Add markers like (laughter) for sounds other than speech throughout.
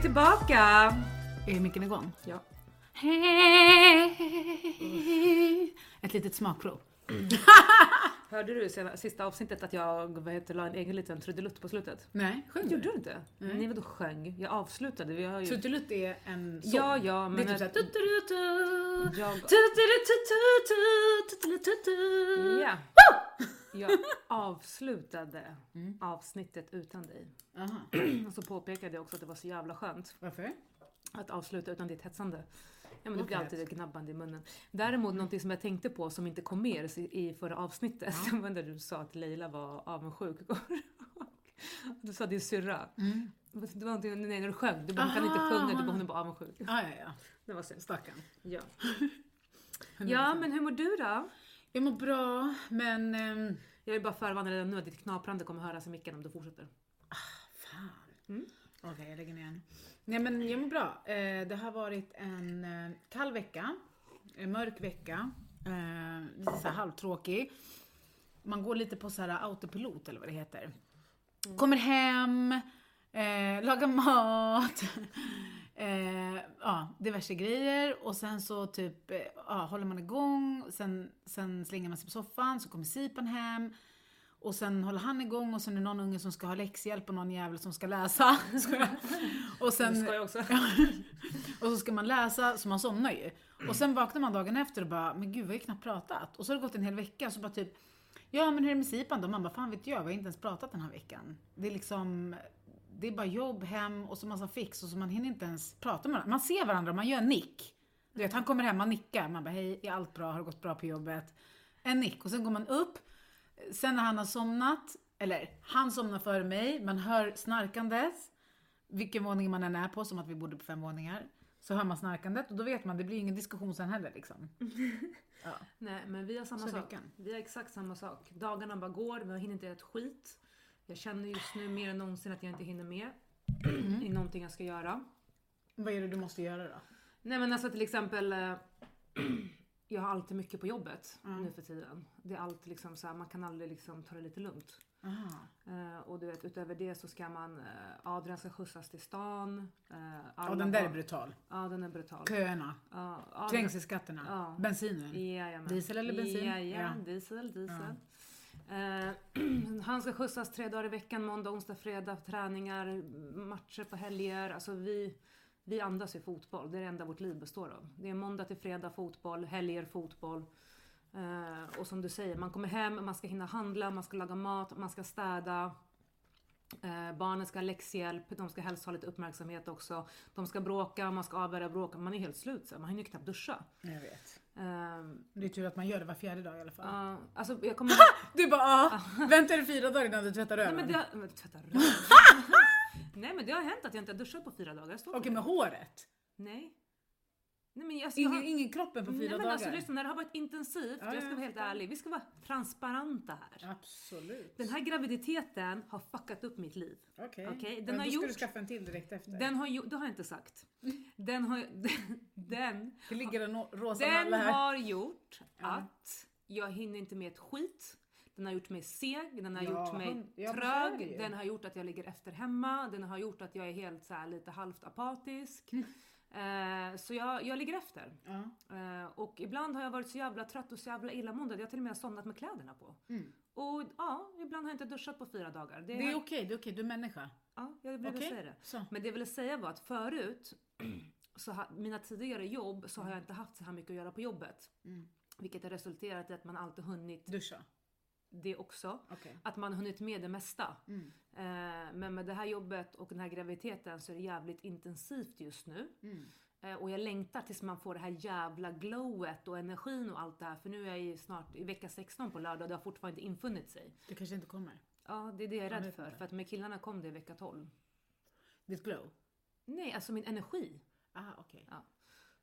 vi tillbaka! Är micken igång? Ja. Ett litet smakprov. (laughs) Hörde du sena- sista avsnittet att jag vad heter, la en egen liten trudelutt på slutet? Nej, sjöng Gjorde du? du inte? Nej vadå sjöng? Jag avslutade. Vi har ju... Trudelutt är en sång. Ja, ja, Det men... är typ såhär... Jag... Jag avslutade avsnittet utan dig. Aha. (clears throat) Och så påpekade jag också att det var så jävla skönt Varför? att avsluta utan ditt hetsande. Ja men det blir alltid ett gnabbande i munnen. Däremot någonting som jag tänkte på som inte kom med i förra avsnittet. Var (laughs) när du sa att Leila var avundsjuk. (laughs) Du sa din syrra. Mm. Det var någonting, nej när du sjöng, du bara, hon kan inte sjunga, du bara, hon är bara avundsjuk. Ja, ja, ja. Det var synd. Stackarn. Ja. (laughs) ja men hur mår du då? Jag mår bra, men... ehm, Jag vill bara förvarna redan nu att ditt knaprande kommer höras i micken om du fortsätter. Fan. Mm. Okej, jag lägger ner den. Nej men jag mår bra. Eh, det har varit en eh, kall vecka. En mörk vecka. Eh, lite så här halvtråkig. Man går lite på så här autopilot eller vad det heter. Kommer hem, lagar mat. (laughs) Ja, diverse grejer och sen så typ, ja, håller man igång, sen, sen slänger man sig på soffan, så kommer Sipan hem. Och sen håller han igång och sen är det någon unge som ska ha läxhjälp och någon jävel som ska läsa. (laughs) Och sen, jag också. (laughs) och så ska man läsa, så man somnar ju. Och sen vaknar man dagen efter och bara, men gud vi har ju knappt pratat. Och så har det gått en hel vecka så bara typ, ja men hur är det med Sipan då? Man bara, fan vet jag, vi har inte ens pratat den här veckan. Det är liksom, det är bara jobb, hem och så massa fix och så man hinner inte ens prata med varandra. Man ser varandra, man gör en nick. Du vet, han kommer hem, man nickar, man bara, hej, är allt bra, har det gått bra på jobbet? En nick och sen går man upp, sen när han har somnat, eller han somnar före mig, man hör snarkandes, vilken våning man än är på, som att vi bodde på fem våningar, så hör man snarkandet och då vet man, det blir ingen diskussion sen heller liksom. (laughs) Ja. Nej men vi har samma Så sak. veckan. Vi har exakt samma sak. Dagarna bara går, vi hinner inte göra ett skit. Jag känner just nu mer än någonsin att jag inte hinner med (clears throat) i någonting jag ska göra. Vad är det du måste göra då? Nej men alltså till exempel eh, (clears throat) Jag har alltid mycket på jobbet Mm. nu för tiden. Det är alltid liksom så här, man kan aldrig liksom ta det lite lugnt. Eh, och du vet utöver det så ska man, uh, Adrian ska skjutsas till stan. Uh, Ja, den där är brutal. Ja den är brutal. Köerna, Ja, Adrian- trängselskatterna, Ja. bensinen. Jajamän. Diesel eller bensin? Jajamän, Ja. diesel, diesel. Eh, (clears throat) han ska skjutsas tre dagar i veckan, måndag, onsdag, fredag, träningar, matcher på helger. Alltså vi, vi andas ju fotboll, det är det enda vårt liv består av. Det är måndag till fredag fotboll, helger fotboll. Eh, och som du säger, man kommer hem, man ska hinna handla, man ska laga mat, man ska städa. Eh, barnen ska ha läxhjälp, de ska helst ha lite uppmärksamhet också. De ska bråka, man ska avvärja bråk. Man är helt slut så man hinner ju knappt duscha. Jag vet. Ehm, Det är tur att man gör det var fjärde dag i alla fall. Ja, alltså jag kommer Du bara ah, vänta dig fyra dagar innan du tvättar Nej röven. men det har... Men, tvätta röven. (laughs) Nej men det har hänt att jag inte har duschat på fyra dagar. Okej det. med håret? Nej. Nej men alltså, Ingen, har... ingen kroppen på fyra Nej men dagar? alltså lyssna, när det har varit intensivt, Ja, jag ska ja, vara helt ärlig, vi ska vara transparenta här. Absolut. Den här graviditeten har fuckat upp mitt liv. Okej. Okej, den Men har då ska gjort- du skaffa en till direkt efter. Den har ju, det har jag inte sagt. Den har, (laughs) den, det ligger en rosa den här. har gjort Ja. att jag hinner inte med ett skit. Den har gjort mig seg, den har Ja, gjort mig hund- ja, trög, den har gjort att jag ligger efter hemma, den har gjort att jag är helt så här, lite halvt apatisk. Eh, så jag, jag ligger efter. Ja. Eh, och ibland har jag varit så jävla trött och så jävla illamående att jag till och med har somnat med kläderna på. Mm. Och ja, ibland har jag inte duschat på fyra dagar. Det, Det är okej, det är okej, du är människa. Ja, jag vill Okej. säga det. Så. Men det jag ville säga var att förut, (clears throat) så ha, mina tidigare jobb, så har jag inte haft så här mycket att göra på jobbet. Mm. Vilket har resulterat i att man alltid hunnit Duscha. Det också. Okej. Att man hunnit med det mesta. Mm. Eh, men med det här jobbet och den här graviditeten så är det jävligt intensivt just nu. Mm. Eh, och jag längtar tills man får det här jävla glowet och energin och allt det här. För nu är jag ju snart i vecka 16 på lördag och det har fortfarande inte infunnit sig. Det kanske inte kommer. Ja, det är det jag är rädd för. För att med killarna kom det i vecka 12. Ditt glow? Nej, alltså min energi. Ah, okej.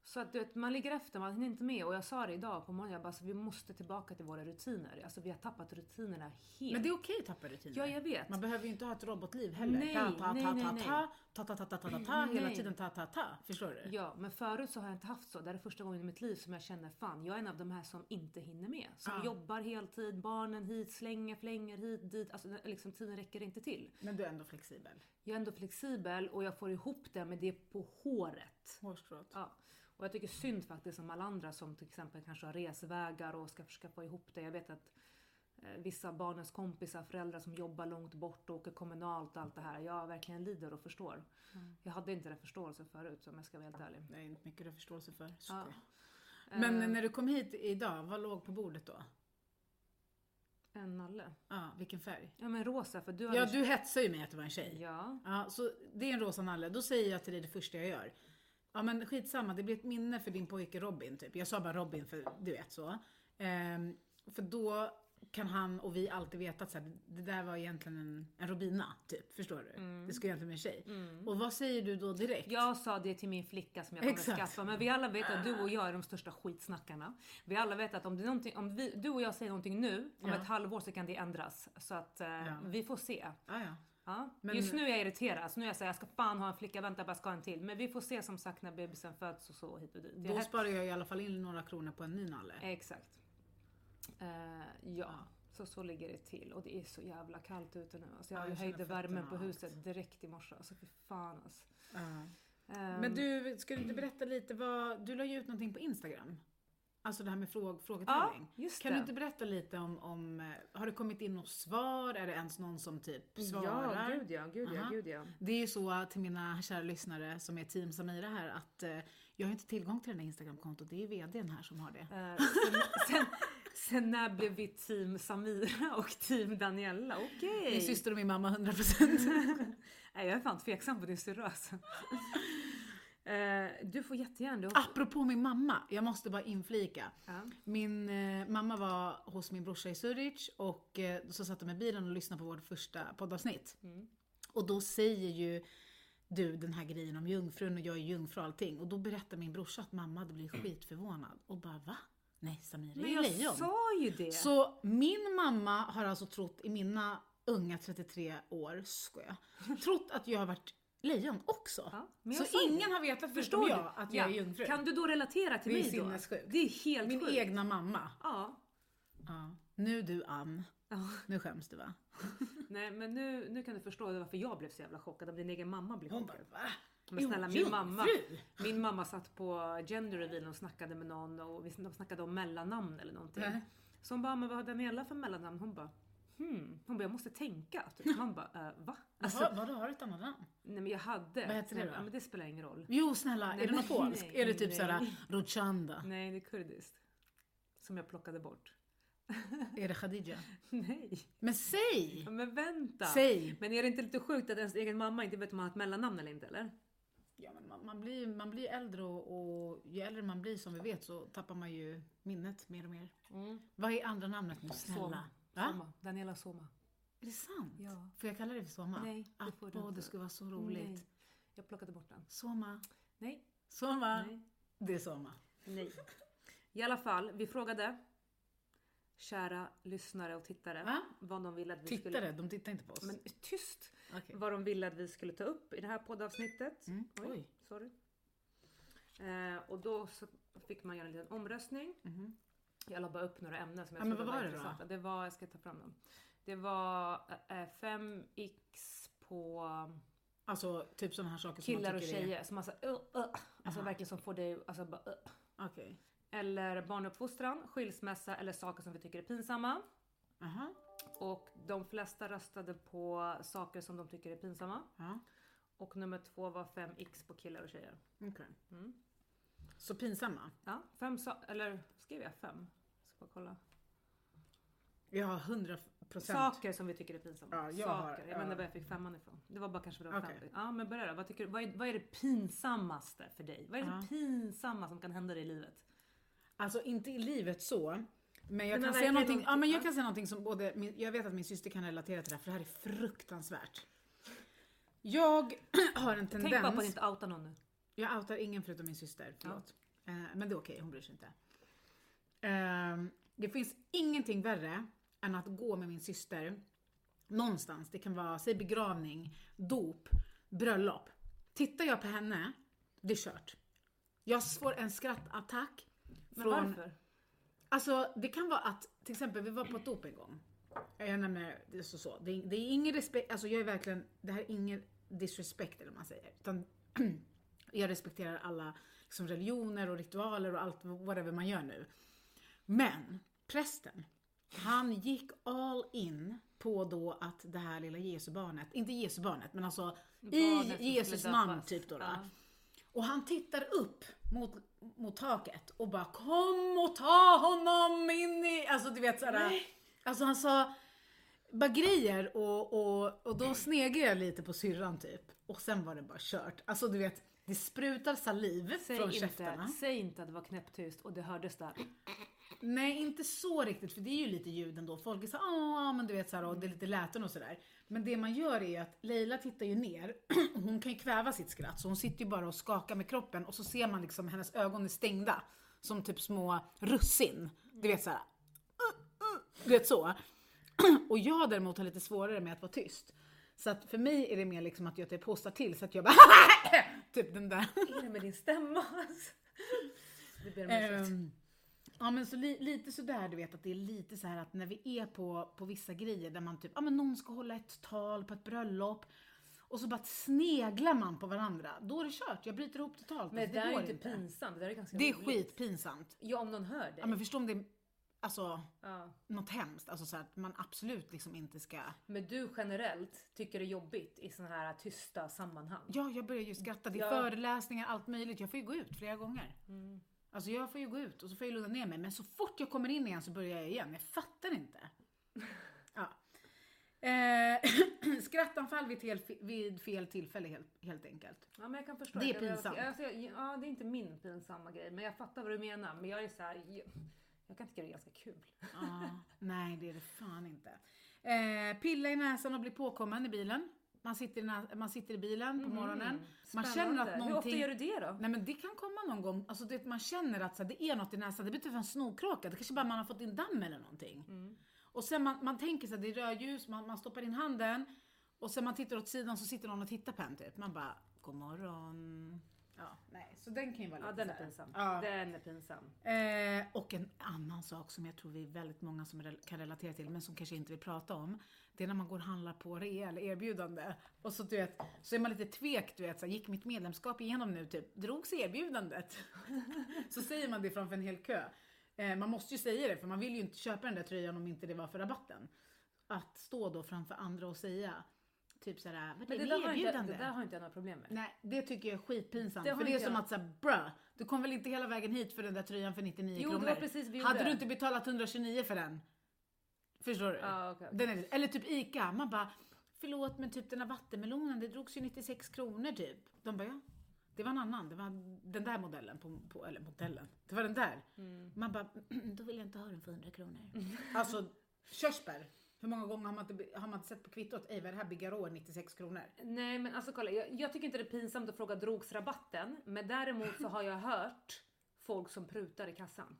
Så att du vet, man ligger efter, man hinner inte med. Och jag sa det idag på morgonen, jag bara, alltså, vi måste tillbaka till våra rutiner. Alltså vi har tappat rutinerna helt. Men det är okej att tappa rutiner. Ja, jag vet. Man behöver ju inte ha ett robotliv heller. Nej, ta, ta, nej, ta, ta, nej. ta, ta, ta, ta, ta, ta, ta, hela tiden ta, ta, ta. Förstår du? Ja, men förut så har jag inte haft så. Det här är första gången i mitt liv som jag känner fan, jag är en av de här som inte hinner med. Som Ja. jobbar heltid, barnen hit, slänger, flänger hit, dit. Alltså liksom, tiden räcker inte till. Men du är ändå flexibel. Jag är ändå flexibel och jag får ihop det med det på håret. Hårstrået. Ja. Och jag tycker synd faktiskt om alla andra som till exempel kanske har resvägar och ska försöka få ihop det. Jag vet att eh, vissa barnens kompisar, föräldrar som jobbar långt bort och åker kommunalt och allt det här. Jag verkligen lider och förstår. Jag hade inte den förståelsen förut om jag ska vara helt ärlig. Det är inte mycket du har förståelse för. Ja. Men Eh, när du kom hit idag, vad låg på bordet då? En nalle. Ja, vilken färg? Ja men rosa för du. Ja, du hetsar ju mig att det var en tjej. Ja. Ja, så det är en rosa nalle. Då säger jag till dig det första jag gör. Ja men skitsamma, det blir ett minne för din pojke Robin typ. Jag sa bara Robin för du vet så. Ehm, för då kan han och vi alltid veta att så här, det där var egentligen en, en Robina typ. Förstår du? Det ska egentligen vara en tjej. Och vad säger du då direkt? Jag sa det till min flicka som jag kommer Exakt. skaffa. Men vi alla vet att du och jag är de största skitsnackarna. Vi alla vet att om, det är om vi, du och jag säger någonting nu, om Ja. ett halvår så kan det ändras. Så att eh, Ja. vi får se. Ah, ja. Ja. Men- Just nu är jag irriterad. Så nu är jag säger jag ska fan ha en flicka, vänta bara ska ha en till. Men vi får se som sagt när bebisen föds och så hit och dit. Då Jag- sparar jag i alla fall in några kronor på en ny nalle. Exakt. Eh, ja, så så ligger det till. Och det är så jävla kallt ute nu. Alltså jag Ja, jag höjde värmen på huset direkt i morse. Alltså fy fan alltså. Ja. Ehm, Men du, ska du inte berätta lite vad, du la ju ut någonting på Instagram. Alltså det här med fråg, frågetävling. Ja, kan du inte berätta lite om, om, eh, har det kommit in något svar? Är det ens någon som typ svarar? Ja, gud ja, gud ja, gud ja. Det är ju så till mina kära lyssnare som är team Samira här att eh, jag har inte tillgång till den här Instagramkontot. Det är vdn här som har det. Eh, sen, sen, sen när blev vi team Samira och team Daniela? Okej. Min syster och min mamma 100%. (laughs) Nej, jag är fan tveksam på din syrra alltså. Eh, Du får jättegärna. Du har... Apropå min mamma, jag måste bara inflika. Ja. Min eh, mamma var hos min brorsa i Zürich och eh, så satt de i bilen och lyssnade på vårt första poddavsnitt. Mm. Och då säger ju du den här grejen om jungfrun och jag är jungfru och allting. Och då berättar min brorsa att mamma hade blivit skitförvånad. Och bara va? Nej Samira Men är ju jag lejon. sa ju det. Så min mamma har alltså trott i mina unga 33 år, skojar, trott att jag har varit lejon också. Ja, men så ingen det. har vetat förutom jag att jag Ja. är jungfru. Kan du då relatera till Det mig då? sinnessjukt. Det är helt Min sjukt. egna mamma. Ja. Ja. Nu du Ann, ja. nu skäms du va? (laughs) Nej men nu, nu kan du förstå varför jag blev så jävla chockad. Om din egen mamma blev Hon chockad. bara va? Men snälla min mamma, min mamma satt på gender reveal och snackade med någon och vi de snackade om mellannamn eller någonting. Nej. Så hon bara, men vad har Daniela för mellannamn? Hon bara, hmm. Hon bara, jag måste tänka. Typ. (laughs) Man bara, äh, va? Alltså, Jaha, vadå, har du ett annat namn? nej men jag hade. Vad heter det då? Ja, men det spelar ingen roll. Jo snälla, Nej, är det något polskt? är det typ nej. såhär Rochanda? Nej, det är kurdiskt. Som jag plockade bort. Är det Khadija? (laughs) Nej. Men säg! Ja, Men vänta. Säg! Men är det inte lite sjukt att ens egen mamma inte vet om man har ett mellannamn eller inte eller? Ja, men man, man, blir, man blir äldre och, och ju äldre man blir som vi vet så tappar man ju minnet mer och mer. Vad är andra namnet nu? Snälla. Va? Soma. Daniela Soma. Är det sant? Ja. Får jag kalla dig för Soma? Nej, det får du inte. det skulle vara så roligt. Nej. Jag plockade bort den. Soma. Nej. Soma. Nej. Det är Soma. Nej. I alla fall, vi frågade kära lyssnare och tittare Va? vad de ville att vi Tittare, skulle... de tittar inte på oss. Men tyst! Okej. Vad de ville att vi skulle ta upp i det här poddavsnittet. Mm. Oj, Oj. sorry. Eh, och då så fick man göra en liten omröstning. Mhm. Jag la bara upp några ämnen som jag Ja, trodde vad var det då? intressanta. Det var, jag ska ta fram dem. Det var eh, 5x på Alltså typ sådana här saker som killar man och tycker tjejer. Som alltså, uh, uh, alltså Aha. verkligen som får dig alltså, bara, uh. är... Okej. Eller barnuppfostran, skilsmässa eller saker som vi tycker är pinsamma. Aha. Och de flesta röstade på saker som de tycker är pinsamma. Ja. Och nummer två var 5x på killar och tjejer. Okej. Mm. Så pinsamma. Ja, fem sa- eller skrev jag fem? Bara kolla. Har 100 procent. Saker som vi tycker är pinsamma. Ja, jag har- saker. Jag ja. inte var jag fick femman ifrån. Det var bara kanske var Okej. fem. Ja men börja då. Vad, tycker vad, är, vad är det pinsammaste för dig? Vad är det Ja. pinsamma som kan hända dig i livet? Alltså inte i livet så. Men jag Men kan säga någonting, ja, men jag ja. kan säga någonting som både, min, jag vet att min syster kan relatera till det här för det här är fruktansvärt. Jag (clears throat) har en Tänk tendens, bara på att inte outa någon nu. jag outar ingen förutom min syster, förlåt. Eh, men det är okej, hon bryr sig inte. Eh, det finns ingenting värre än att gå med min syster någonstans. Det kan vara, säg begravning, dop, bröllop. Tittar jag på henne, det är kört. Jag får en skrattattack. Men varför? Alltså det kan vara att, till exempel vi var på ett dop en gång. Jag nämner det så, så. Det, är, det är ingen respekt, alltså jag är verkligen, det här är ingen disrespect eller vad man säger. Utan (clears throat) jag respekterar alla liksom, religioner och ritualer och allt whatever man gör nu. Men prästen, han gick all in på då att det här lilla Jesubarnet, inte Jesubarnet men alltså Barnet i Jesus namn typ då. då. Ja. Och han tittar upp mot, mot taket och bara kom och ta honom in i... Alltså du vet såhär. Alltså han sa bara grejer och, och, och då sneglade jag lite på syrran typ. Och sen var det bara kört. Alltså du vet, det sprutar saliv Säg från inte, käftarna. säg inte att det var knäpptyst och det hördes där. Nej, inte så riktigt för det är ju lite ljud ändå. Folk är så ja men du vet såhär och det är lite läten och sådär. Men det man gör är ju att Leila tittar ju ner och (clears throat) hon kan ju kväva sitt skratt så hon sitter ju bara och skakar med kroppen och så ser man liksom hennes ögon är stängda. Som typ små russin. Du vet såhär. Du vet så. (clears throat) Och jag däremot har lite svårare med att vara tyst. Så att för mig är det mer liksom att jag typ hostar till så att jag bara (laughs) typ den där. Är det med din stämma? alltså? (laughs) Det ber om ursäkt. Ehm, Ja men så li, lite sådär du vet att det är lite så här att när vi är på, på vissa grejer där man typ, ja men någon ska hålla ett tal på ett bröllop och så bara sneglar man på varandra. Då är det kört, jag bryter ihop totalt. Men det Alltså, där är inte pinsamt, det där är ganska Det är skitpinsamt. Ja, om någon hör dig. Ja men förstå om det är alltså, Ja. något hemskt. Alltså så att man absolut liksom inte ska... Men du generellt tycker det är jobbigt i såna här tysta sammanhang? Ja, jag börjar ju skratta. Det är Ja. föreläsningar, allt möjligt. Jag får ju gå ut flera gånger. Mm. Alltså jag får ju gå ut och så får jag lugna ner mig. Men så fort jag kommer in igen så börjar jag igen. Jag fattar inte. Ja. Eh, (clears throat) skrattanfall vid, fel, vid fel tillfälle helt, helt enkelt. Ja, men jag kan förstå. Det är pinsamt. Alltså, ja, det är inte min pinsamma grej, men jag fattar vad du menar. Men jag är så här, jag, jag kan tycka det är ganska kul. Ah, nej, det är det fan inte. Eh, pilla i näsan och bli påkommen i bilen. Man sitter i, man sitter i bilen på morgonen. Man känner Mm. Att Hur ofta någonting... gör du det då? Nej men det kan komma någon gång, alltså det, man känner att så här, det är något i näsan, det blir typ en snorkråka, det kanske bara man har fått in damm eller någonting. Mm. Och sen man, man tänker så här, det är rödljus, man, man stoppar in handen och sen man tittar åt sidan så sitter någon och tittar på en typ. Man bara, god morgon. Ja, nej, så den kan ju vara Ja, lite den är pinsam. Ja. Den är pinsam. Eh, och en annan sak som jag tror vi är väldigt många som kan relatera till, men som kanske inte vill prata om. Det är när man går och handlar på rea eller erbjudande. Och så, du vet, så är man lite tvek, du vet, så här, gick mitt medlemskap igenom nu? Typ, drogs erbjudandet? (laughs) så säger man det framför en hel kö. Eh, man måste ju säga det, för man vill ju inte köpa den där tröjan om inte det var för rabatten. Att stå då framför andra och säga, typ såhär, vad är det där, har inte, erbjudande? det där har inte jag några problem med. Nej, det tycker jag är skitpinsamt. Det för det är som jag. att säga, bruh, du kom väl inte hela vägen hit för den där tröjan för 99 Jo, det kronor? var precis vi Hade du inte betalat 129 för den? Förstår du? Ja, okej, okej. Den är, eller typ ICA, man bara, förlåt men typ den här vattenmelonen, det drogs ju 96 kronor typ. De bara, ja. Det var en annan, det var den där modellen, på, på, eller modellen, det var den där. Mm. Man bara, (clears throat) då vill jag inte ha den för 100 kronor. Alltså, körsbär. Hur många gånger har man inte, har man inte sett på kvittot, ej vad är det här Bigarå 96 kronor? Nej men alltså kolla, jag, jag tycker inte det är pinsamt att fråga drogs rabatten. Men däremot så har jag hört folk som prutar i kassan.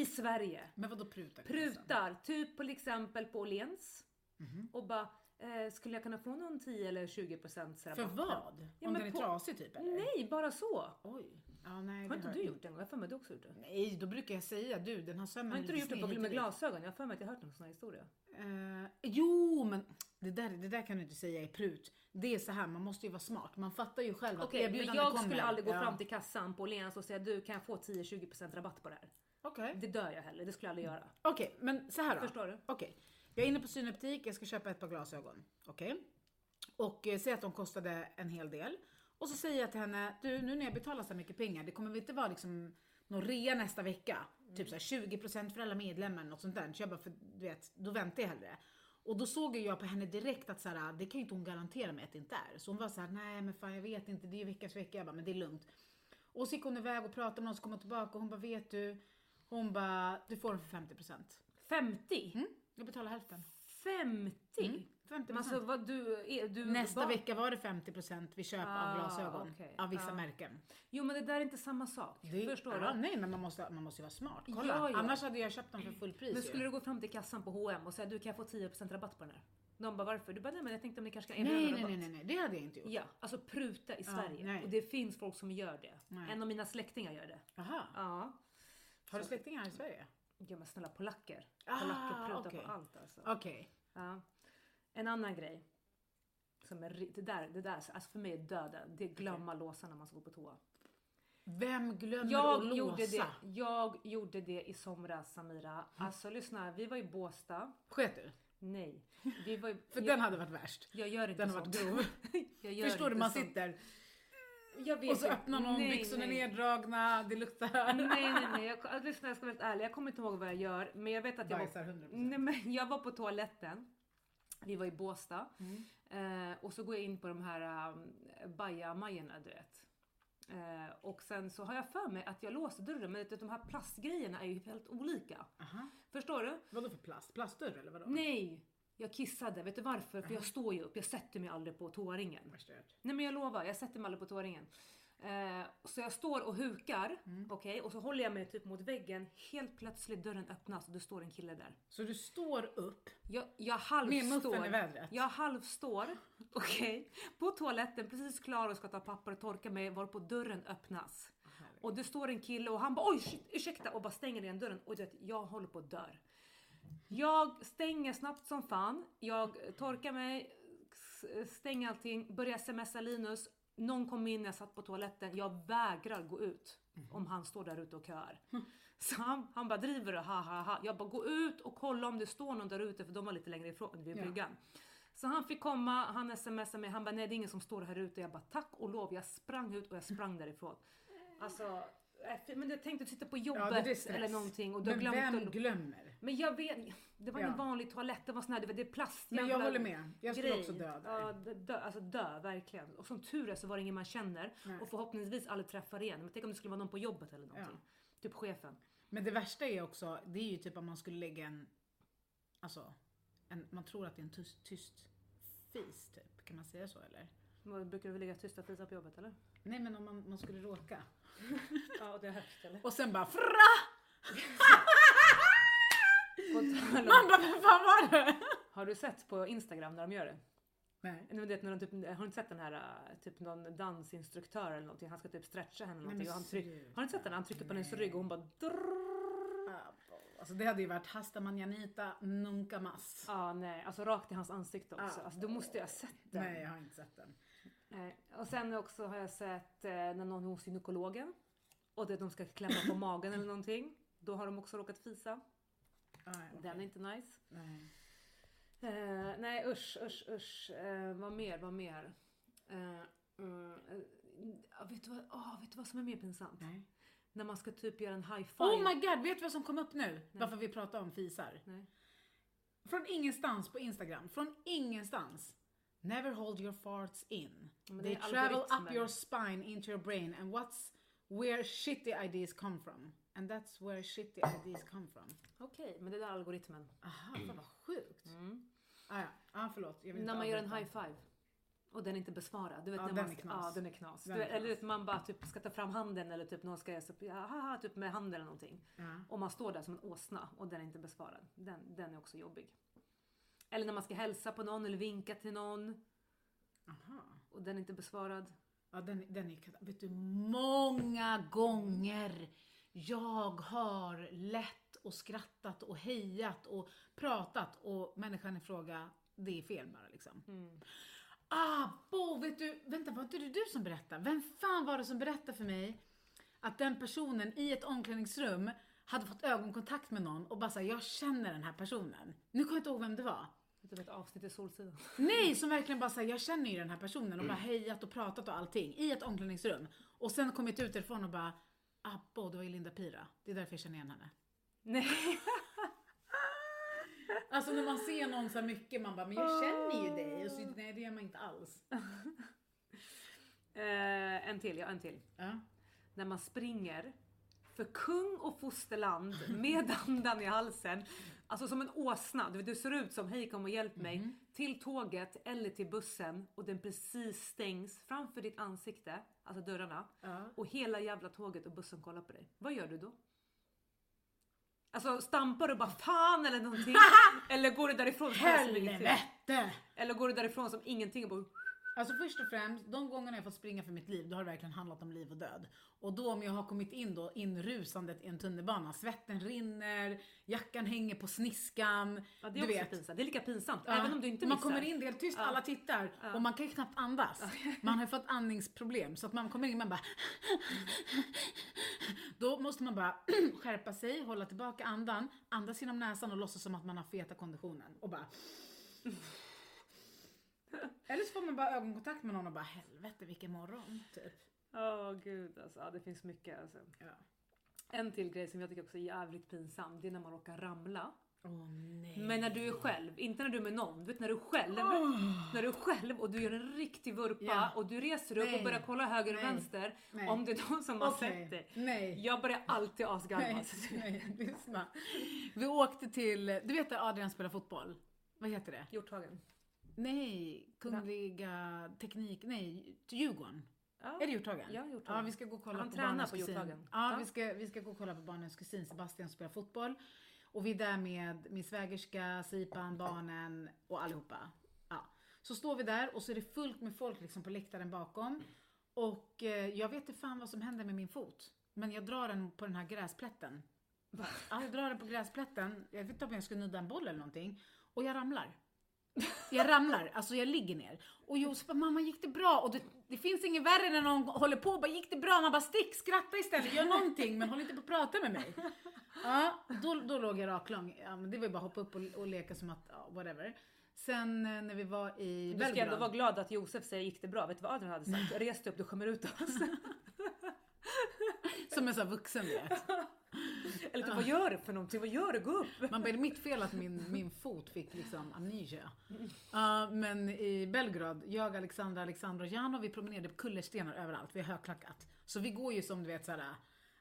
I Sverige. Men vadå prutar? Prutar, typ till exempel på Åhléns. Mhm. Och bara, eh, skulle jag kunna få någon 10 eller 20 procents rabatt? För vad? Ja, Om den är på- trasig typ eller? Nej, bara så. Oj. Ja, nej, Har inte du gjort det en gång? Jag har för mig att du också gjort det. Nej, då brukar jag säga du, den har sömmen Har inte du gjort det på med glasögon? Jag har för mig att jag har hört någon sån här historia. Eh, jo, men det där, det där kan du inte säga är prut. Det är så här, man måste ju vara smart. Man fattar ju själv att Okej, men jag kommer. skulle aldrig gå Ja. fram till kassan på Åhléns och säga du kan jag få 10-20% rabatt på det här? Okej, Det dör jag heller, det skulle jag aldrig göra. Okej, men så här då. Förstår du? Okej, jag är inne på synoptik, jag ska köpa ett par glasögon. Okej? Och eh, säg att de kostade en hel del. Och så säger jag till henne, du nu när jag betalar så mycket pengar, det kommer väl inte vara liksom någon rea nästa vecka? Typ så här 20% för alla medlemmar, något sånt där. Så jag bara, för, du vet, då väntar jag hellre. Och då såg jag på henne direkt att så här, det kan ju inte hon garantera mig att det inte är. Så hon var så här, nej men fan jag vet inte, det är ju veckas vecka. Jag bara, men det är lugnt. Och så gick hon iväg och pratade med någon som kom tillbaka och hon bara, vet du? Hon bara, du får den för 50%. 50? Mm, jag betalar hälften. 50? Mm, 50%. Men Alltså vad du är, du Nästa vad- vecka var det 50% vid köp Ah, av glasögon. okej. Av vissa Ah. märken. Jo men det där är inte samma sak. Det- Förstår ja, du? Nej men man måste, man måste ju vara smart. Kolla. Ja, ja. Annars hade jag köpt dem för fullpris Men ju. skulle du gå fram till kassan på H&M och säga du kan jag få 10% rabatt på den här? De bara varför? Du bara nej men jag tänkte om ni kanske kan erbjuda Nej, nej, rabatt. nej, nej, det hade jag inte gjort. Ja, alltså pruta i Sverige. nej. Och det finns folk som gör det. Nej. En av mina släktingar gör det. Jaha. Ja. Har du släktingar i Sverige? Ja men snälla polacker. Ah, Polacker prutar okej. på allt alltså. Okej. Ja. En annan grej. Som är, det där, det där, alltså för mig är döden. Det är glömma låsa när man ska gå på toa. Vem glömmer Jag att låsa? gjorde, det, jag gjorde det i somras Samira. Alltså lyssna, vi var i Båstad. Sket du? Nej. Vi var i, (laughs) För jag, den hade varit värst. jag gör inte Den har varit grov. (laughs) Förstår du, man sånt. sitter och så öppnar någon, Nej, byxorna nej. neddragna, det luktar. Nej, nej, nej. Jag, (laughs) alltså, lyssna, jag ska vara helt ärlig. Jag kommer inte ihåg vad jag gör. Men jag vet att jag var, Bajsar 100%. nej, men jag var på toaletten. Vi var i Båstad. Mm. Eh, och så går jag in på de här um, bajamajorna, du vet. Eh, och sen så har jag för mig att jag låser dörren. Men de här plastgrejerna är ju helt olika. Aha. Förstår du? Vadå för plast? Plastdörr eller vadå? Nej! Jag kissade. Vet du varför? För jag står ju upp. Jag sätter mig aldrig på toaringen. Nej men jag lovar, jag sätter mig aldrig på toaringen. Eh, så jag står och hukar, Mm. okej, och så håller jag mig typ mot väggen. Helt plötsligt dörren öppnas och det står en kille där. Så du står upp Jag, jag med halvstår. muffen i vädret? Jag halvstår, okej, på toaletten precis klar och ska ta papper och torka mig varpå dörren öppnas. Och det står en kille och han bara oj shit, ursäkta och bara stänger igen dörren och du vet, jag håller på att dö. Jag stänger snabbt som fan, jag torkar mig, stänger allting, börjar smsa Linus. Någon kom in, jag satt på toaletten, jag vägrar gå ut om han står där ute och köar. Så han, han bara driver du? Ha ha ha. Jag bara gå ut och kolla om det står någon där ute för de var lite längre ifrån vid Ja. bryggan. Så han fick komma, han smsade mig, han bara nej det är ingen som står här ute. Jag bara tack och lov, jag sprang ut och jag sprang därifrån. Alltså, men jag tänkte sitta på jobbet Ja, eller någonting och du har Men glömt vem att... glömmer? Men jag vet, det var Ja. en vanlig toalett, det var sån här, det är plast. Men jag håller med. Jag skulle grej. också dö där. Ja, dö, alltså dö, verkligen. Och som tur är så var det ingen man känner Nej. och förhoppningsvis aldrig träffar igen. Men tänk om det skulle vara någon på jobbet eller någonting. Typ chefen. Men det värsta är också, det är ju typ om man skulle lägga en, alltså, en, man tror att det är en tyst, tyst fis typ. Kan man säga så eller? Brukar du ligga tysta och fisa på jobbet eller? Nej men om man, man skulle råka. (laughs) Ja, och det är högt eller? Och sen bara FRA! Man bara, vem fan var det? Har du sett på Instagram när de gör det? Nej. Vet, när de typ, har du inte sett den här typ någon dansinstruktör eller någonting? Han ska typ stretcha henne eller någonting. men och han tryck, har du inte sett den? Han trycker på hennes rygg och hon bara drrrr. Alltså det hade ju varit Hasta manjanita nunca mas. Ja, nej, alltså rakt i hans ansikte också. Ah. Alltså, då måste jag ha sett den. Nej jag har inte sett den. Nej. Och sen också har jag sett eh, när någon är hos gynekologen och det de ska klämma på magen eller någonting. Då har de också råkat fisa. Ah, okej. Den är inte nice. Nej. Eh, nej usch, usch, usch. Eh, vad mer, vad mer? Eh, mm, eh, vet, du vad, åh, vet du vad som är mer pinsamt? Nej. När man ska typ göra en high five. Oh my god, vet du vad som kom upp nu? Varför vi pratar om fisar? Nej. Från ingenstans på Instagram, från ingenstans. Never hold your farts in. Men They travel up your spine into your brain and what's where shitty ideas come from. And that's where shitty ideas come from. Okej, men det där är algoritmen. Aha, fan vad sjukt. Mm. Ah, ja, ah, förlåt. Jag vill När man gör en high five. Och den är inte besvarad. Du vet, Ja, när den man, är knas. Ja, den är knas. Den är eller knas. vet, man bara typ ska ta fram handen eller typ någon ska göra så, haha, typ med handen eller någonting. Ja. Och man står där som en åsna och den är inte besvarad. Den, den är också jobbig. Eller när man ska hälsa på någon eller vinka till någon Aha. och den är inte besvarad. Ja, den, den är Vet du, många gånger jag har lett och skrattat och hejat och pratat och människan i fråga, det är fel bara liksom. Ah, Bo, vet du, vänta var inte det du som berättade? Vem fan var det som berättade för mig att den personen i ett omklädningsrum hade fått ögonkontakt med någon och bara såhär, jag känner den här personen. Nu kommer jag inte ihåg vem det var. Var ett avsnitt i Solsidan. Nej, som verkligen bara säger jag känner ju den här personen och bara hejat och pratat och allting i ett omklädningsrum. Och sen kommit ut därifrån och bara, Abbo, det var ju Linda Pira. Det är därför jag känner igen henne. Nej. (laughs) Alltså när man ser någon så mycket, man bara, men jag känner ju dig. Och så, nej, det gör man inte alls. (laughs) Eh, en till, ja en till. Ja. När man springer För kung och fosterland med (laughs) andan i halsen, alltså som en åsna. Du, du ser ut som hej kom och hjälp mig Mhm. till tåget eller till bussen och den precis stängs framför ditt ansikte, alltså dörrarna. Ja. Och hela jävla tåget och bussen kollar på dig. Vad gör du då? Alltså stampar du bara fan eller någonting? (laughs) eller går du därifrån som ingenting? Helvete! Eller går du därifrån som ingenting och bara Alltså först och främst, de gångerna jag fått springa för mitt liv, då har det verkligen handlat om liv och död. Och då om jag har kommit in då, inrusandet i en tunnelbana, svetten rinner, jackan hänger på sniskan. Ja, det är du också vet. pinsamt. Det är lika pinsamt. Ja, Även om du inte man missar. kommer in, det är tyst, alla tittar och man kan ju knappt andas. (laughs) Man har ju fått andningsproblem så att man kommer in man bara (laughs) Då måste man bara (clears throat) skärpa sig, hålla tillbaka andan, andas genom näsan och låtsas som att man har feta konditionen och bara (laughs) Eller så får man bara ögonkontakt med någon och bara helvete vilken morgon typ. Åh gud alltså. Ja, det finns mycket alltså. Ja. En till grej som jag tycker också är jävligt pinsam. Det är när man råkar ramla. Nej. Men när du är själv, inte när du är med någon. Du vet när du är själv. När du är själv och du gör en riktig vurpa Ja. och du reser upp Nej. och börjar kolla höger och Nej. vänster. Nej. Om det är någon som har sett. Nej. Jag börjar alltid asgarva. Nej, lyssna. Vi åkte till, du vet där Adrian spelar fotboll? Vad heter det? Hjorthagen. Nej, Kungliga Teknik, nej, Djurgården. Ja. Är det Hjorthagen? Ja, Hjorthagen. Ja, vi ska gå och kolla Han på tränar barnens på. Hjorthagen. Ja, Ja. Vi, ska, vi ska gå och kolla på barnens kusin Sebastian som spelar fotboll. Och vi är där med min svägerska, Sipan, barnen och allihopa. Ja. Så står vi där och så är det fullt med folk liksom på läktaren bakom. Och eh, jag vet inte fan vad som händer med min fot. Men jag drar den på den här gräsplätten. Ja, jag drar den på gräsplätten. Jag vet inte om jag ska nudda en boll eller någonting. Och jag ramlar. Jag ramlar, alltså jag ligger ner. Och Josef bara, mamma gick det bra? Och det, det finns ingen värre när någon håller på och bara, gick det bra? Man bara, stick, skratta istället, gör någonting, men håll inte på att prata med mig. Ja, då, då låg jag raklång. Ja, men det var ju bara att hoppa upp och, och leka som att, ja, whatever. Sen eh, när vi var i Du ska ändå vara glad att Josef säger gick det bra. Vet du vad Adrian hade sagt? (laughs) Res dig upp, du skämmer ut oss. Som en sån vuxen vet. (laughs) (laughs) Eller typ, vad gör du för någonting? Vad gör du? Gå upp! Man bara, är det mitt fel att min, min fot fick liksom amnesia? Ja, men i Belgrad, jag, Alexandra, Alexandra och Jano, vi promenerade på kullerstenar överallt. Vi har högklackat. Så vi går ju som du vet såhär,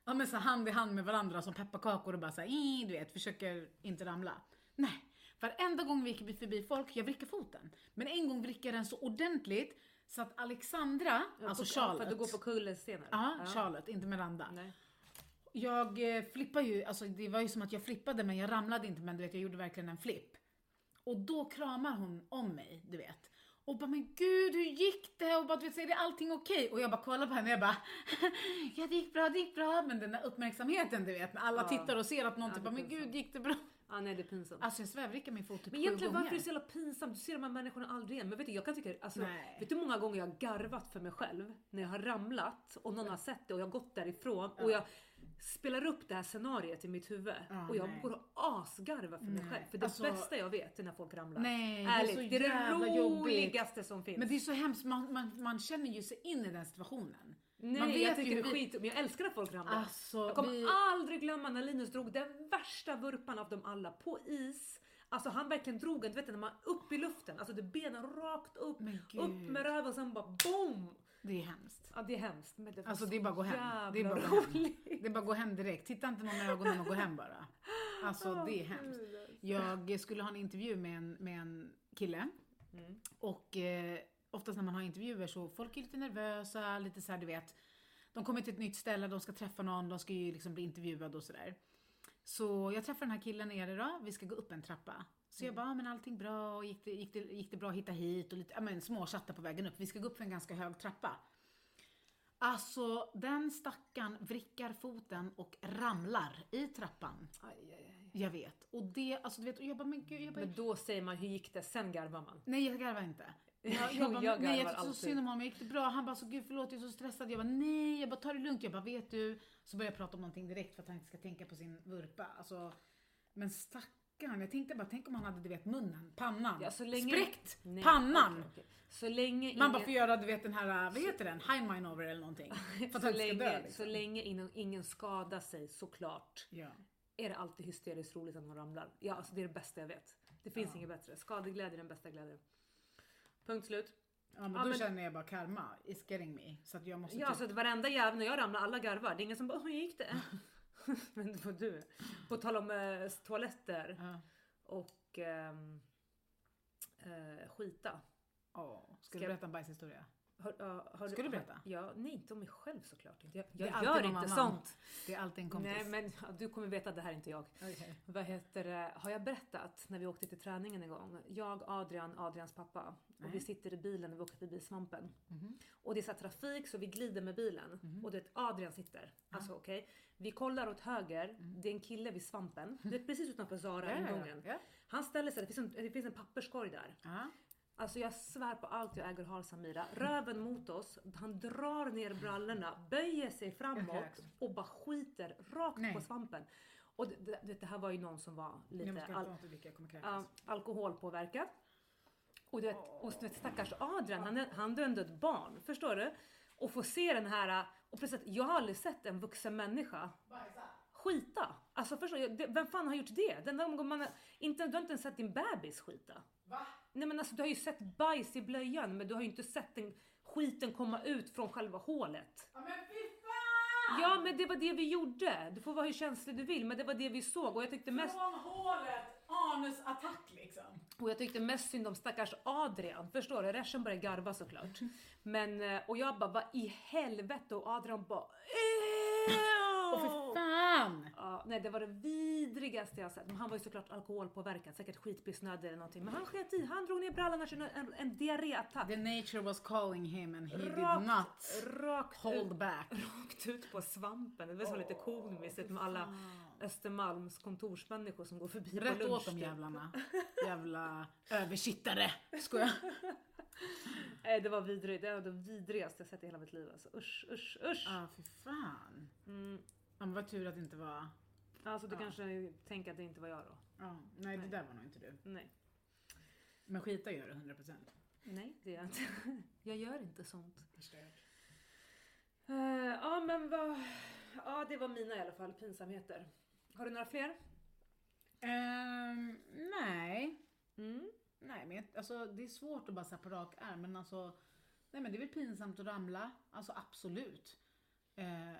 ja men så hand i hand med varandra som pepparkakor och bara såhär, du vet, försöker inte ramla. Nej, varenda gång vi gick förbi folk, jag vrickade foten. Men en gång vrickade jag den så ordentligt så att Alexandra, alltså På- Charlotte. För att du går på kullerstenar? Ja, Charlotte, inte Miranda. Nej. Jag eh, flippar ju, alltså det var ju som att jag flippade men jag ramlade inte men du vet jag gjorde verkligen en flipp. Och då kramar hon om mig, du vet. Och bara men gud hur gick det? Och bara du vet, är det allting okej? Och jag bara kollar på henne och jag bara (laughs) ja det gick bra, det gick bra. Men den där uppmärksamheten du vet när alla Ja. tittar och ser att någon Ja, typ bara men gud gick det bra? Ah, nej det är pinsamt. Alltså jag svävrickar min fot typ Men egentligen varför är det så jävla pinsamt? Du ser de här människorna aldrig igen. Men vet du, jag kan tycka, alltså, Nej. vet du hur många gånger jag har garvat för mig själv när jag har ramlat och någon har sett det och jag har gått därifrån och jag spelar upp det här scenariet i mitt huvud Ja, och jag nej. går och asgarvar för mig Nej. själv. För det Alltså- bästa jag vet är när folk ramlar. Nej, det är Ärligt, så det är det roligaste som finns. Men det är så hemskt, man, man, man känner ju sig in i den situationen. Nej, man vet jag tycker ju det är skit. Men jag älskar att folk ramlar. Alltså, jag kommer vi- aldrig glömma när Linus drog den värsta vurpan av dem alla på is. Alltså han verkligen drog en, du vet när man upp i luften, alltså det benen rakt upp, upp med röven och sen bara boom! Det är hemskt. Ja det är hemskt men det var Alltså så det är bara att gå hem. Det är bara att gå hem. Det är bara att gå hem direkt. Titta inte någon i ögonen och gå hem bara. Alltså det är hemskt. Jag skulle ha en intervju med en, med en kille. Mm. Och eh, oftast när man har intervjuer så folk är lite nervösa, lite så här du vet. De kommer till ett nytt ställe, de ska träffa någon, de ska ju liksom bli intervjuade och sådär. Så jag träffar den här killen nere då, vi ska gå upp en trappa. Så jag bara, "Ja, men allting bra, och gick det, gick, det, gick det bra att hitta hit och lite, ja men småchatta på vägen upp. Vi ska gå upp för en ganska hög trappa. Alltså den stackaren vrickar foten och ramlar i trappan. Aj, aj, aj. Jag vet. Och det, alltså du vet, och jag bara, men gud, jag bara, Men då säger man hur gick det? Sen garvar man. Nej jag garvar inte. (laughs) Jag, jag, bara, jag nej, jag tyckte så synd om honom, gick det bra? Han bara så gud förlåt jag är så stressad. Jag bara nej, jag bara ta det lugnt. Jag bara vet du. Så började jag prata om någonting direkt för att han inte ska tänka på sin vurpa. Alltså, men stackarn, jag tänkte bara tänk om han hade du vet munnen, pannan, Ja, så länge... spräckt Nej, pannan. okej, okej. Så länge Man ingen... bara får göra du vet den här, vad heter den, high mine over eller någonting. (laughs) För att så, länge, dö liksom. så länge ingen, ingen skadar sig såklart. Ja. är det alltid hysteriskt roligt när man ramlar. Ja, alltså det är det bästa jag vet. Det finns inget bättre. Skadeglädje är den bästa glädjen. Punkt slut. Ja men Ja, då men- känner jag bara karma is getting me. Så att jag måste Ja, typ så att varenda jävel när jag ramlar, alla garvar. Det är ingen som bara, hur gick det? (laughs) (laughs) men det var du. På tal om eh, toaletter Ja. och ehm, eh, skita. Åh, ska Ska du jag- berätta en bajshistoria? Har, ja, har Ska du berätta? Ja, nej inte om mig själv såklart. Jag, jag gör inte sånt. Det är alltid en kompis. Nej men ja, du kommer veta att det här är inte jag. Okej. Vad heter det? Har jag berättat när vi åkte till träningen en gång? Jag, Adrian, Adrians pappa. Nej. Och vi sitter i bilen när vi åker förbi Svampen. Mhm. Och det är så trafik så vi glider med bilen. Och det är Adrian sitter. Alltså okej. Vi kollar åt höger. Det är en kille vid Svampen. (laughs) Det är precis utanför Zara Ja, ja, ingången. ja. Han ställer sig, det finns, en, det finns en papperskorg där. Alltså jag svär på allt jag äger och har Samira. Röven mot oss, han drar ner brallorna, böjer sig framåt och bara skiter rakt Nej. på svampen. Och det, det, det här var ju någon som var lite al, kräkas. alkoholpåverkad. Och du vet, och du vet stackars Adrian, han, är- han dömde ett barn. Förstår du? Och få se den här, och precis, jag har aldrig sett en vuxen människa skita. Alltså förstår du, vem fan har gjort det? Den där man, har- inte, du har inte ens sett din bebis skita. Va? Nej men alltså du har ju sett bajs i blöjan men du har ju inte sett den skiten komma ut från själva hålet. Ja men fy fan! Ja men det var det vi gjorde. Du får vara hur känslig du vill men det var det vi såg och jag tyckte mest, Från hålet, anusattack liksom. och jag tyckte mest synd om stackars Adrian. Förstår du? Resten började garva såklart. Men eh, och jag bara vad i helvete och Adrian bara Åh fy fan! Ja, nej det var det vidrigaste jag sett. Men han var ju såklart alkoholpåverkad, säkert skitpissnödig eller någonting. Men han sket i, han drog ner brallorna och kände en, en diarréattack. The nature was calling him and he did Rakt, not rakt hold ut, back. rakt ut på svampen. Det var så lite komiskt med alla Östermalms kontorsmänniskor som går förbi på Rätt lunch. åt dem typ. jävlarna. (laughs) Jävla översittare. Skojar. Nej det var vidrigt, det var det vidrigaste jag sett i hela mitt liv. Alltså. Usch, usch, usch. Ja ah, fy fan. Mm. Ja, men vad tur att det inte var... Alltså du Ja. kanske tänker att det inte var jag då? Ja, nej, det Nej. där var nog inte du. Nej. Men skita gör du 100%. Nej, det gör jag inte. (laughs) Jag gör inte sånt. Förstört. Eh, ja men vad... Ja det var mina i alla fall, pinsamheter. Har du några fler? Ehm, nej. Mm. Nej, men alltså, det är svårt att bara säga på rak arm, men alltså... Nej men det är väl pinsamt att ramla. Alltså absolut. Eh,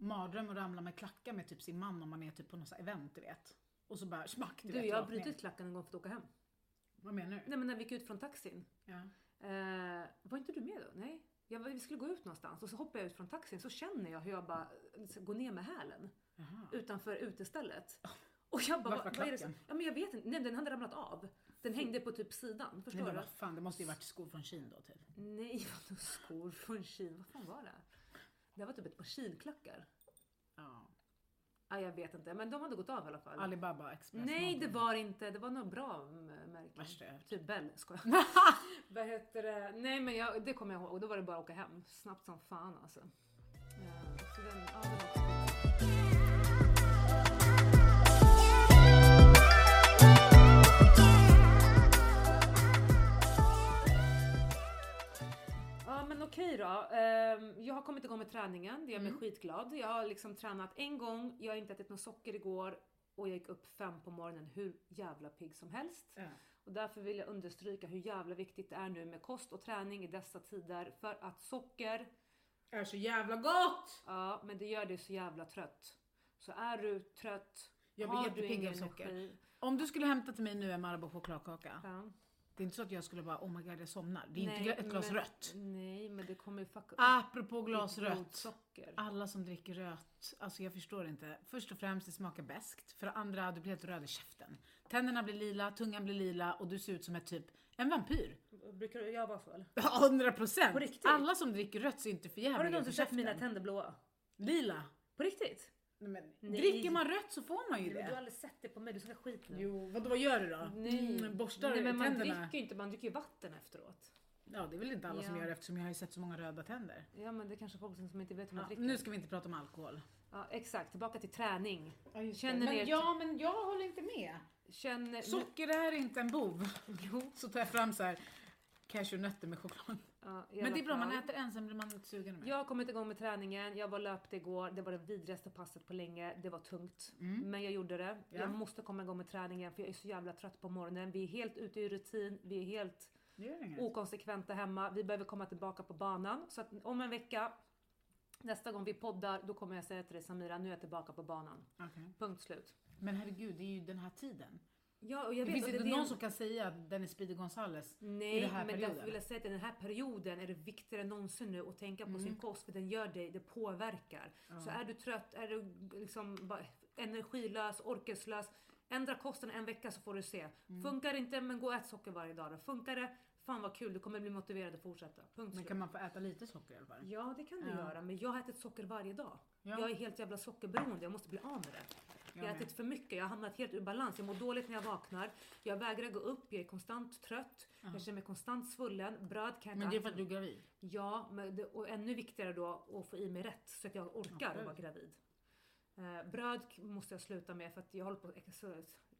mardröm att ramla med klackar med typ sin man om man är typ på något event, du vet. Och så bara smack, du, Du, vet. jag har rakt ner. brutit klacken en gång för att åka hem. Vad menar du? Nej men när vi gick ut från taxin. Ja. Eh, var inte du med då? Nej. Jag, vi skulle gå ut någonstans och så hoppar jag ut från taxin så känner jag hur jag bara går ner med hälen Jaha. utanför utestället. Och jag bara, Vart var vad är det som... Ja men jag vet inte, nej den hade ramlat av. Den hängde på typ sidan, Nej, förstår men du? vad fan, det måste ju varit skor från Kin då typ. Nej, (laughs) vadå skor från Kina? Vad fan var det? Det var typ ett par kilklackar. Ja. Ja, jag vet inte, men de hade gått av i alla fall. Alibaba Express. Nej, det var inte. Det var nog bra märken. Värsta jag. Typ Bell, skojar. (laughs) Vad heter det? Nej, men jag, det kommer jag ihåg. Och då var det bara att åka hem. Snabbt som fan alltså. Ja, så den, ja, det jag har kommit igång med träningen, det gör mig Mm. skitglad. Jag har liksom tränat en gång, jag har inte ätit något socker igår och jag gick upp fem på morgonen hur jävla pigg som helst. Ja. Och därför vill jag understryka hur jävla viktigt det är nu med kost och träning i dessa tider. För att socker, Är så jävla gott! ja men det gör dig så jävla trött. Så är du trött, Jag blir jättepigg av socker. energi. Om du skulle hämta till mig nu en Marabou chokladkaka. Ja. Det är inte så att jag skulle bara oh my god jag somnar. Det är Nej, inte ett glas men- rött. Nej men det kommer ju fucka upp Apropå glas rött. Alla som dricker rött, alltså jag förstår inte. Först och främst det smakar bäst. För det andra, du blir helt röd i käften. Tänderna blir lila, tungan blir lila och du ser ut som ett typ en vampyr. Brukar jag vara eller? 100 (laughs) procent! Alla som dricker rött ser inte för Har du ut någonsin sett mina tänder blåa? Lila. På riktigt? Nej, men, Nej. Dricker man rött så får man ju Du har det. aldrig sett det på mig, du ska skit nu. Jo, vad, vad gör du då? Nej. Mm, borstar Nej men man tänderna? dricker ju inte, man dricker ju vatten efteråt. Ja, det är väl inte alla som Ja. gör det eftersom jag har ju sett så många röda tänder. Ja men det är kanske folk som inte vet hur man Ja, dricker. nu ska vi inte prata om alkohol. Ja exakt, tillbaka till träning. Känner Känner men, ni- ja, men jag håller inte med. Känner... Socker är inte en bov. Jo. Så tar jag fram så här cashewnötter med choklad. Ja, Men det är bra, man äter en sen blir man inte sugen mer. Jag har kommit igång med träningen, jag var löpte igår, det var det vidrigaste passet på länge, det var tungt. Mm. Men jag gjorde det. Ja. Jag måste komma igång med träningen för jag är så jävla trött på morgonen. Vi är helt ute i rutin, vi är helt okonsekventa hemma. Vi behöver komma tillbaka på banan. Så att om en vecka Nästa gång vi poddar, då kommer jag säga till dig Samira, nu är jag tillbaka på banan. Okej. Punkt slut. Men herregud, det är ju den här tiden. Ja, och jag Det vet finns och inte det någon en- som kan säga att den är Speedy Gonzales i Nej, den här men perioden. jag säga att i den här perioden är det viktigare än någonsin nu att tänka på Mm. sin kost för den gör dig, det påverkar. Så är du trött, är du liksom energilös, orkeslös, ändra kosten en vecka så får du se. Mm. Funkar det inte, men gå och ät socker varje dag då. Funkar det, fan vad kul, du kommer bli motiverad att fortsätta. Punkt Men kan man få äta lite socker i alla fall? Ja, det kan du Ja. göra, men jag har ätit socker varje dag. Ja. Jag är helt jävla sockerberoende, jag måste bli av med det. Jag har ätit för mycket, jag har hamnat helt ur balans. Jag mår dåligt när jag vaknar. Jag vägrar gå upp, jag är konstant trött. Jag känner mig konstant svullen. Bröd kan jag inte Men det är för att du är gravid? Ja, men det, och ännu viktigare då att få i mig rätt så att jag orkar att vara gravid. Eh, bröd måste jag sluta med för att jag håller på att ex-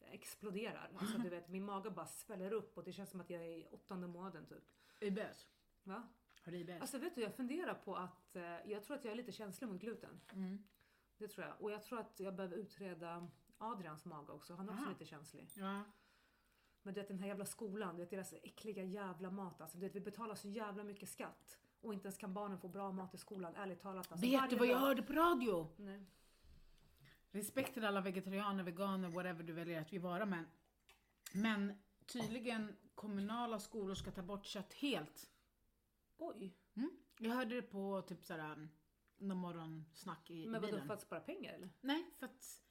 exploderar. Alltså, du vet, min mage bara sväller upp och det känns som att jag är i åttonde månaden typ. IBS? Va? Har du IBS? Alltså vet du, jag funderar på att eh, jag tror att jag är lite känslig mot gluten. Mm. Det tror jag. Och jag tror att jag behöver utreda Adrians mage också. Han är också Aha. lite känslig. Ja. Men du vet den här jävla skolan, du vet deras äckliga jävla mat. Alltså, du vet, vi betalar så jävla mycket skatt. Och inte ens kan barnen få bra mat i skolan, ärligt talat. Alltså, Vet du vad jag dag- hörde på radio? Nej. Respekt till alla vegetarianer, veganer, whatever du väljer att vi vara men. Men tydligen kommunala skolor ska ta bort kött helt. Oj, Mm. Jag hörde det på typ såhär någon morgonsnack i, i men vadå bilen. för att spara pengar eller? Nej, för att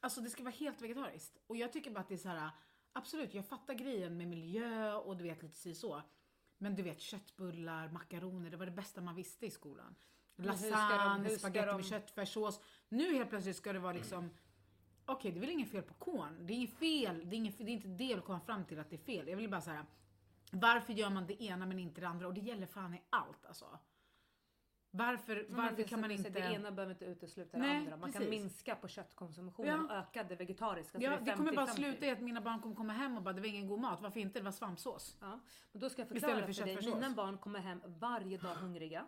alltså det ska vara helt vegetariskt. Och jag tycker bara att det är så här. absolut jag fattar grejen med miljö och du vet lite si så. Men du vet köttbullar, makaroner, det var det bästa man visste i skolan. Lasagne, spagetti de- med köttfärssås. Nu helt plötsligt ska det vara liksom Okej, det är väl inget fel på korn. Det är inget fel, det är, inget, det är inte det vill komma fram till att det är fel. Jag vill bara säga varför gör man det ena men inte det andra? Och det gäller fan i allt alltså. Varför, varför det kan man inte... Det ena behöver inte utesluta det Nej, andra. Man kan precis. minska på köttkonsumtionen Ja. och öka det vegetariska. Ja, är det kommer bara 50-50. sluta i att mina barn kommer komma hem och bara det var ingen god mat. Varför inte? Det var svampsås. Ja, men då ska jag förklara för för, dig. Mina barn kommer hem varje dag hungriga.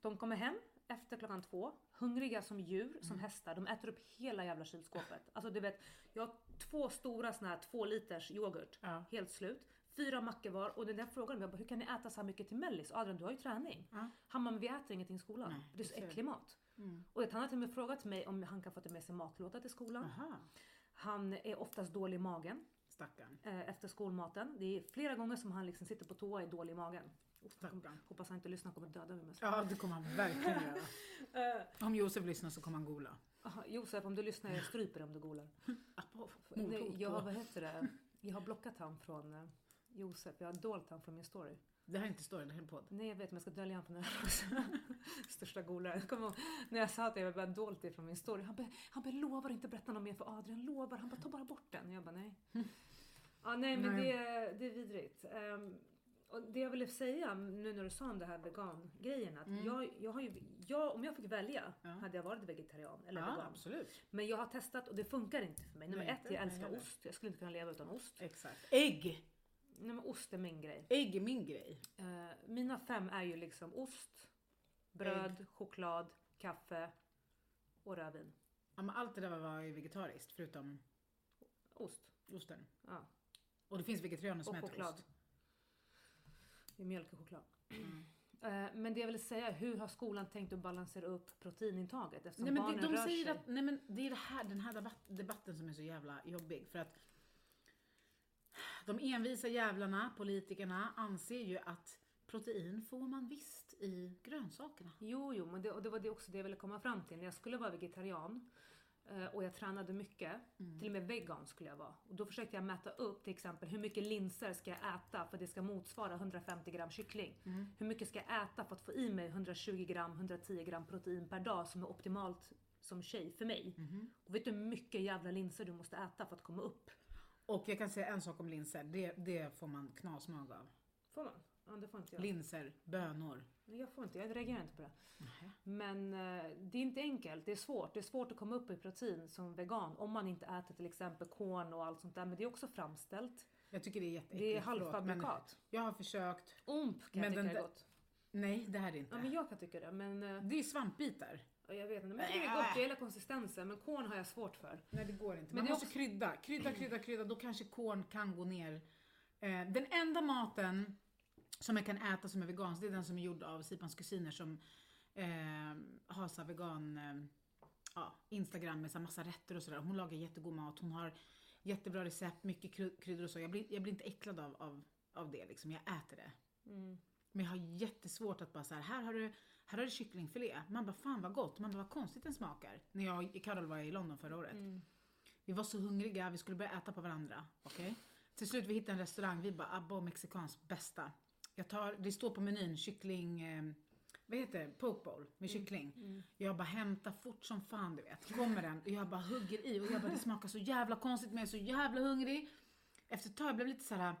De kommer hem efter klockan två, hungriga som djur, Mm. som hästar. De äter upp hela jävla kylskåpet. Alltså du vet, jag har två stora såna här två liters yoghurt, Ja. helt slut. Fyra mackor var och den där frågan jag bara, hur kan ni äta så här mycket till mellis? Adrian du har ju träning. Ja. Han bara, men vi äter ingenting i skolan. Nej, det är så äcklig mat. Mm. Och han har till och med frågat mig om han kan få ta med sig matlåda till skolan. Aha, Han är oftast dålig i magen stackarn. eh, efter skolmaten. Det är flera gånger som han liksom sitter på toa och är dålig i magen. Han kommer- Stackarn. Hoppas han inte lyssnar och kommer döda mig. med. Ja, det kommer han verkligen göra. (laughs) Eh, Om Josef lyssnar så kommer han gola. aha, Josef, om du lyssnar, jag stryper om du golar. (laughs) Nej, jag vad heter det? Jag har blockat han från eh, Josef. Jag har dolt han från min story. Det här är inte storyn, det här är en podd. Nej, jag vet, men jag ska dölja han från den här också. Största golaren. Kommer ihåg när jag sa att jag bara dolt det från min story. Han bara, han bara lovar inte berätta något mer för Adrian. Lovar. Han bara, ta bara bort den. Jag bara, nej. Ja, nej, men Nej. Det, det är vidrigt. Ehm, och det jag ville säga nu när du sa om det här vegan-grejen. Att Mm. jag, jag har ju, jag, om jag fick välja Ja. hade jag varit vegetarian eller ja, vegan. absolut. Men jag har testat och det funkar inte för mig. Nummer Nej, ett, jag älskar heller. ost. Jag skulle inte kunna leva utan ost. Exakt. Ägg! Nej, men ost är min grej. Ägg är min grej. Eh, mina fem är ju liksom ost, bröd, choklad, kaffe och rödvin. Ja, men allt det där var ju vegetariskt förutom Ost. osten. Ja. Och det finns vegetarianer som Och äter choklad. ost. Det är mjölk och choklad. Mm. (clears throat) Eh, men det jag vill säga, hur har skolan tänkt att balansera upp proteinintaget? Eftersom Nej, men barnen det, de rör säger sig. att, nej men det är det här, den här debatt, debatten som är så jävla jobbig. För att de envisa jävlarna, politikerna, anser ju att protein får man visst i grönsakerna. Jo, jo, men det, och det var det också det jag ville komma fram till. När jag skulle vara vegetarian eh, och jag tränade mycket, Mm. till och med vegan skulle jag vara. Och då försökte jag mäta upp till exempel hur mycket linser ska jag äta för att det ska motsvara 150 gram kyckling. Mm. Hur mycket ska jag äta för att få i mig 120 gram, 110 gram protein per dag som är optimalt som tjej för mig. Mhm. Och vet du hur mycket jävla linser du måste äta för att komma upp? Och jag kan säga en sak om linser, det, det får man knasmag av. Får man? Ja, det får inte jag. Linser, bönor. Jag får inte, jag reagerar inte på det. Men eh, det är inte enkelt, det är svårt. Det är svårt att komma upp i protein som vegan om man inte äter till exempel korn och allt sånt där. Men det är också framställt. Jag tycker det är jätteäckligt. Det är halvfabrikat. Jag har försökt. Omp kan jag tycka den är gott. Nej, det här är inte. Ja men jag kan tycka det. Men eh, Det är svampbitar. Ja, jag vet inte. Men jag tycker det är gott, jag gillar konsistensen. Men korn har jag svårt för. Nej det går inte. Men Man är måste också- krydda, krydda, krydda, krydda. Då kanske korn kan gå ner. Eh, den enda maten som jag kan äta som är vegansk, det är den som är gjord av Sipans kusiner som eh, har så här vegan eh, ja, Instagram med så massa rätter och sådär. Hon lagar jättegod mat, hon har jättebra recept, mycket kry- kryddor och så. Jag blir, jag blir inte äcklad av, av, av det liksom, jag äter det. Mm. Men jag har jättesvårt att bara så här, här har du, här har du kycklingfilé. Man bara, fan vad gott. Man bara, vad konstigt den smakar. När jag och Carol var i London förra året. Mm. Vi var så hungriga, vi skulle börja äta på varandra. Okej? Till slut vi hittade en restaurang, vi bara, abba och mexikans bästa. Jag tar, det står på menyn kyckling, eh, vad heter det? Poke bowl med kyckling. Mm. Jag bara hämtar fort som fan du vet. Kommer den och jag bara hugger i och jag bara det smakar så jävla konstigt men jag är så jävla hungrig. Efter ett tag jag blev lite så här.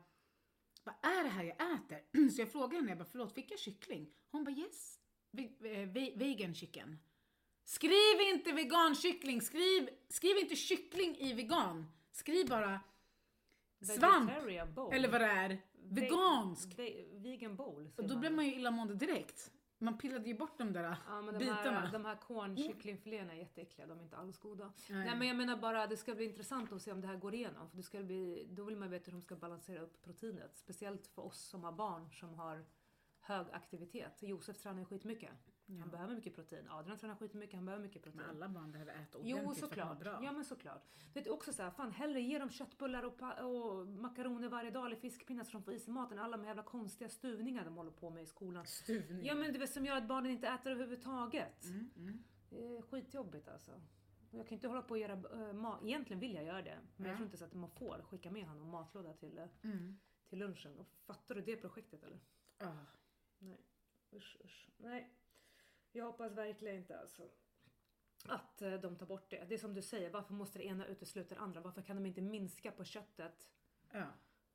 Vad är det här jag äter? (clears throat) Så jag frågade henne, jag bara förlåt fick jag kyckling? Hon bara yes. Eh, ve- vegan chicken. Skriv inte vegankyckling, skriv, skriv inte kyckling i vegan. Skriv bara svamp bowl. eller vad det är. Vegansk. Ve- vegan bowl. Och då man. blev man ju illamående direkt. Man pillade ju bort de där Ja men de bitarna. här, de här kornkycklingfiléerna är jätteäckliga, de är inte alls goda. Nej. Nej. men jag menar bara, det ska bli intressant att se om det här går igenom. För det ska bli, då vill man veta hur de ska balansera upp proteinet. Speciellt för oss som har barn som har hög aktivitet. Josef tränar ju skitmycket. Han behöver mycket protein. Adrian tränar skitmycket, han behöver mycket protein. Men alla barn behöver äta Jo, ordentligt för att såklart. bra. Ja, men såklart. Det är också så här, fan hellre ge dem köttbullar och, och makaroner varje dag eller fiskpinnar så de får i sig maten. Alla de jävla konstiga stuvningar de håller på med i skolan. Stuvning. Ja men det är som gör att barnen inte äter överhuvudtaget. Mm, mm. Det är skitjobbigt alltså. Jag kan inte hålla på och göra uh, mat. Egentligen vill jag göra det. Men Ja. jag tror inte så att man får skicka med honom matlåda till, eh, Mm. till lunchen. Och fattar du det projektet eller? Ah. Nej. Usch, usch. Nej. Jag hoppas verkligen inte alltså. Att eh, de tar bort det. Det är som du säger, varför måste det ena utesluta det andra? Varför kan de inte minska på köttet Ja.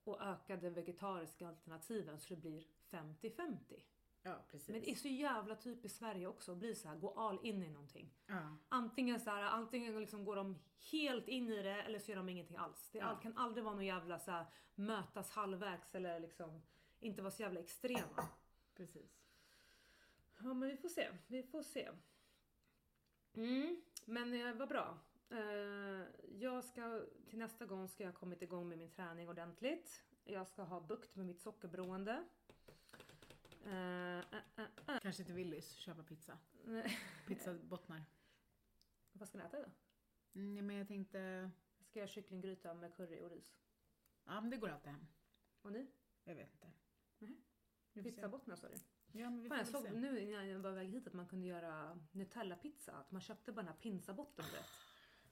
och öka de vegetariska alternativen så det blir 50-50? ja, precis. Men det är så jävla typiskt Sverige också att bli så här, gå all in i någonting. ja. Antingen så här, antingen liksom går de helt in i det eller så gör de ingenting alls. Det Ja. kan aldrig vara någon jävla så här, mötas halvvägs eller liksom inte vara så jävla extrema. Precis. Ja men vi får se, vi får se. Mm, men eh, vad bra. Eh, jag ska, till nästa gång ska jag ha kommit igång med min träning ordentligt. Jag ska ha bukt med mitt sockerberoende. Eh, eh, eh, eh. Kanske till Willys, köpa pizza. Nej. Pizzabottnar. Vad ska ni äta då? Mm, men jag tänkte, Jag ska göra kycklinggryta med curry och ris. ja men det går alltid hem. Och ni? Jag vet inte. Nej. Pizzabottnar sa du? Ja men vi Fan, jag såg se. nu innan jag var väg hit att man kunde göra Nutella-pizza. Att man köpte bara den här pinsabotten rätt.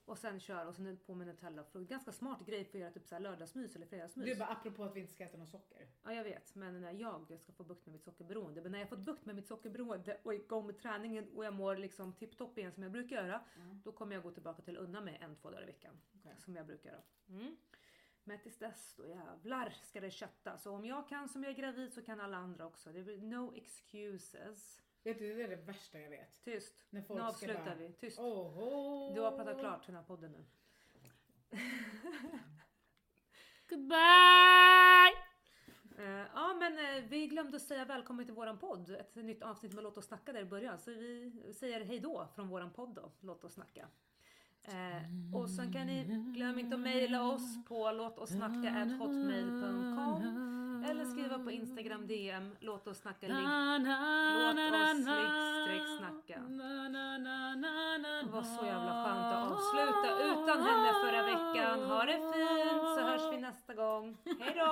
Och sen kör och sen på med Nutella. Ganska smart grej för att göra typ så här lördagsmys eller fredagsmys. Är bara apropå att vi inte ska äta något socker. Ja jag vet, men när jag ska få bukt med mitt sockerberoende. Men när jag fått bukt med mitt sockerberoende och är igång med träningen och jag mår liksom tipptopp igen som jag brukar göra. Mm. Då kommer jag gå tillbaka till unna mig en, två dagar i veckan. Okej. Som jag brukar göra. Mm. Men tills dess, då jävlar ska det kötta. Så om jag kan som jag är gravid så kan alla andra också. Det blir no excuses. Vet du, det är det värsta jag vet. Tyst. När Nu folk ska avslutar bara, vi. Tyst. Oho. Du har pratat klart den här podden nu. (laughs) Goodbye! Eh, ja men eh, vi glömde säga välkommen till våran podd. Ett nytt avsnitt med Låt oss snacka där i början. Så vi säger hej då från våran podd då. Låt oss snacka. Eh, och sen kan ni, glöm inte att mejla oss på låtossnacka.hotmail.com eller skriva på Instagram DM, låt oss snacka link. Låt oss streck snacka. Det var så jävla skönt att avsluta utan henne förra veckan. Ha det fint så hörs vi nästa gång. Hej då!